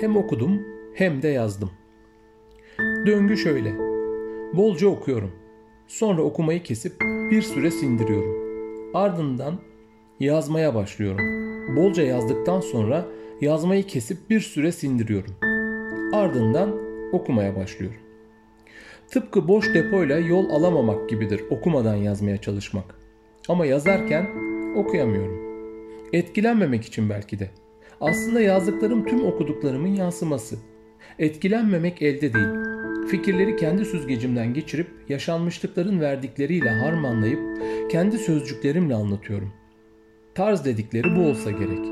Hem okudum hem de yazdım. Döngü şöyle. Bolca okuyorum. Sonra okumayı kesip bir süre sindiriyorum. Ardından yazmaya başlıyorum. Bolca yazdıktan sonra yazmayı kesip bir süre sindiriyorum. Ardından okumaya başlıyorum. Tıpkı boş depoyla yol alamamak gibidir okumadan yazmaya çalışmak. Ama yazarken okuyamıyorum. Etkilenmemek için belki de. Aslında yazdıklarım tüm okuduklarımın yansıması. Etkilenmemek elde değil. Fikirleri kendi süzgecimden geçirip yaşanmışlıkların verdikleriyle harmanlayıp kendi sözcüklerimle anlatıyorum. Tarz dedikleri bu olsa gerek.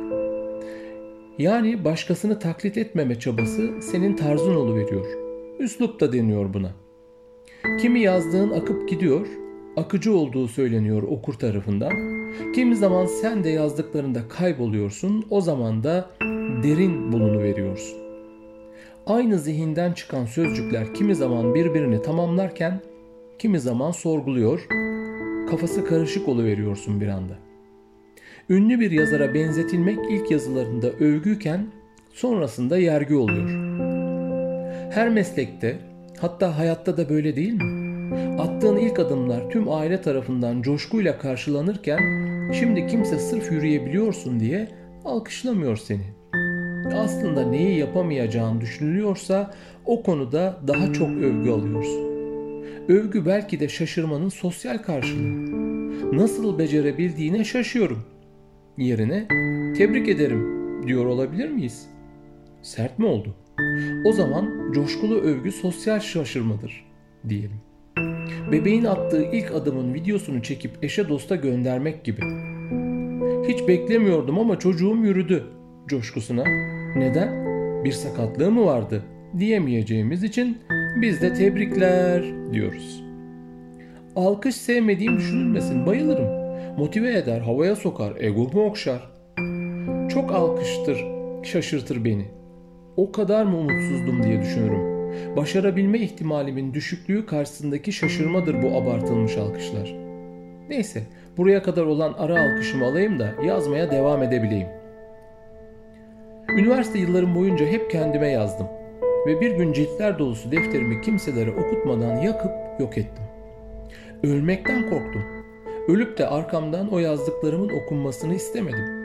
Yani başkasını taklit etmeme çabası senin tarzın veriyor. Üslup da deniyor buna. Kimi yazdığın akıp gidiyor, akıcı olduğu söyleniyor okur tarafından. Kimi zaman sen de yazdıklarında kayboluyorsun, o zaman da derin bulunu veriyorsun. Aynı zihinden çıkan sözcükler kimi zaman birbirini tamamlarken kimi zaman sorguluyor, kafası karışık veriyorsun bir anda. Ünlü bir yazara benzetilmek ilk yazılarında övgüyken sonrasında yergi oluyor. Her meslekte hatta hayatta da böyle değil mi? Attığın ilk adımlar tüm aile tarafından coşkuyla karşılanırken şimdi kimse sırf yürüyebiliyorsun diye alkışlamıyor seni. Aslında neyi yapamayacağın düşünülüyorsa o konuda daha çok övgü alıyorsun. Övgü belki de şaşırmanın sosyal karşılığı. Nasıl becerebildiğine şaşıyorum. Yerine tebrik ederim diyor olabilir miyiz? Sert mi oldu? O zaman coşkulu övgü sosyal şaşırmadır diyelim. Bebeğin attığı ilk adımın videosunu çekip eşe dosta göndermek gibi. Hiç beklemiyordum ama çocuğum yürüdü coşkusuna. Neden? Bir sakatlığı mı vardı? diyemeyeceğimiz için biz de tebrikler diyoruz. Alkış sevmediğim düşünülmesin bayılırım. Motive eder, havaya sokar, egomu okşar. Çok alkıştır, şaşırtır beni. O kadar mı umutsuzdum diye düşünürüm. Başarabilme ihtimalimin düşüklüğü karşısındaki şaşırmadır bu abartılmış alkışlar. Neyse, buraya kadar olan ara alkışımı alayım da yazmaya devam edebileyim. Üniversite yıllarım boyunca hep kendime yazdım ve bir gün ciltler dolusu defterimi kimselere okutmadan yakıp yok ettim. Ölmekten korktum. Ölüp de arkamdan o yazdıklarımın okunmasını istemedim.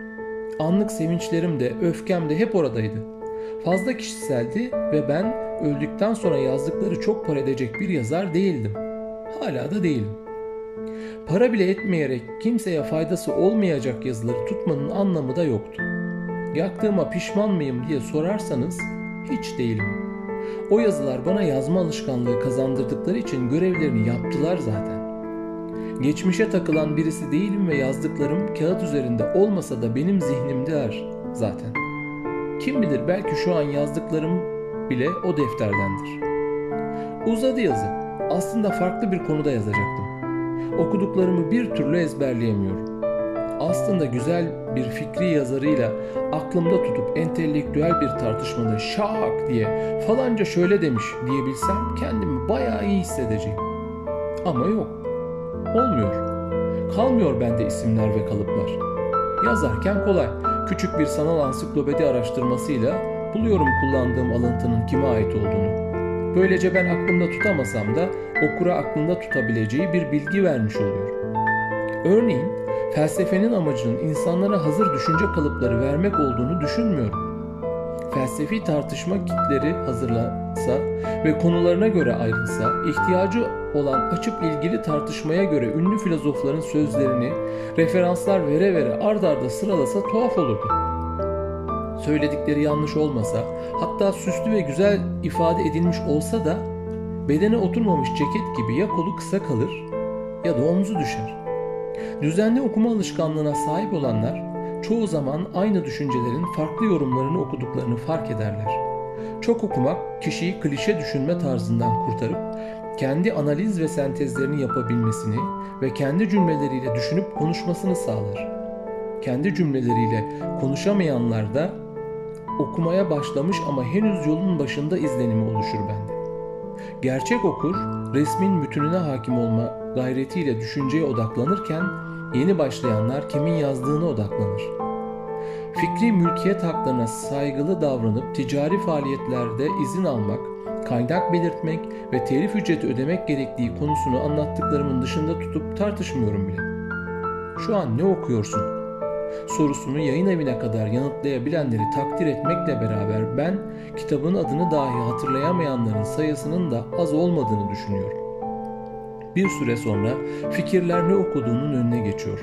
Anlık sevinçlerim de öfkem de hep oradaydı. Fazla kişiseldi ve ben öldükten sonra yazdıkları çok para edecek bir yazar değildim. Hala da değilim. Para bile etmeyerek kimseye faydası olmayacak yazıları tutmanın anlamı da yoktu. Yaktığıma pişman mıyım diye sorarsanız hiç değilim. O yazılar bana yazma alışkanlığı kazandırdıkları için görevlerini yaptılar zaten. Geçmişe takılan birisi değilim ve yazdıklarım kağıt üzerinde olmasa da benim zihnimdeler zaten. Kim bilir belki şu an yazdıklarım bile o defterdendir. Uzadı yazı. Aslında farklı bir konuda yazacaktım. Okuduklarımı bir türlü ezberleyemiyorum aslında güzel bir fikri yazarıyla aklımda tutup entelektüel bir tartışmada şak diye falanca şöyle demiş diyebilsem kendimi bayağı iyi hissedeceğim. Ama yok. Olmuyor. Kalmıyor bende isimler ve kalıplar. Yazarken kolay. Küçük bir sanal ansiklopedi araştırmasıyla buluyorum kullandığım alıntının kime ait olduğunu. Böylece ben aklımda tutamasam da okura aklında tutabileceği bir bilgi vermiş oluyor. Örneğin felsefenin amacının insanlara hazır düşünce kalıpları vermek olduğunu düşünmüyorum. Felsefi tartışma kitleri hazırlansa ve konularına göre ayrılsa, ihtiyacı olan açıp ilgili tartışmaya göre ünlü filozofların sözlerini referanslar vere vere ard arda sıralasa tuhaf olurdu. Söyledikleri yanlış olmasa, hatta süslü ve güzel ifade edilmiş olsa da bedene oturmamış ceket gibi ya kolu kısa kalır ya da omzu düşer. Düzenli okuma alışkanlığına sahip olanlar çoğu zaman aynı düşüncelerin farklı yorumlarını okuduklarını fark ederler. Çok okumak kişiyi klişe düşünme tarzından kurtarıp kendi analiz ve sentezlerini yapabilmesini ve kendi cümleleriyle düşünüp konuşmasını sağlar. Kendi cümleleriyle konuşamayanlar da okumaya başlamış ama henüz yolun başında izlenimi oluşur bende. Gerçek okur resmin bütününe hakim olma gayretiyle düşünceye odaklanırken Yeni başlayanlar kimin yazdığına odaklanır. Fikri mülkiyet haklarına saygılı davranıp ticari faaliyetlerde izin almak, kaynak belirtmek ve telif ücreti ödemek gerektiği konusunu anlattıklarımın dışında tutup tartışmıyorum bile. Şu an ne okuyorsun? Sorusunu yayın evine kadar yanıtlayabilenleri takdir etmekle beraber ben kitabın adını dahi hatırlayamayanların sayısının da az olmadığını düşünüyorum. Bir süre sonra fikirler ne okuduğunun önüne geçiyor.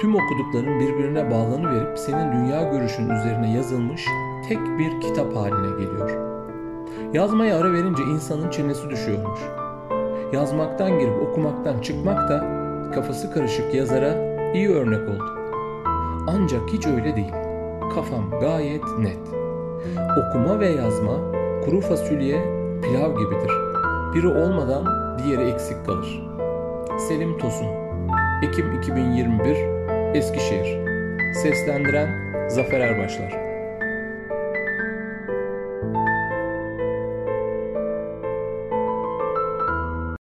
Tüm okudukların birbirine bağlanıverip senin dünya görüşün üzerine yazılmış tek bir kitap haline geliyor. Yazmaya ara verince insanın çenesi düşüyormuş. Yazmaktan girip okumaktan çıkmak da kafası karışık yazara iyi örnek oldu. Ancak hiç öyle değil. Kafam gayet net. Okuma ve yazma kuru fasulye pilav gibidir. Biri olmadan diğeri eksik kalır. Selim Tosun Ekim 2021 Eskişehir Seslendiren Zafer Erbaşlar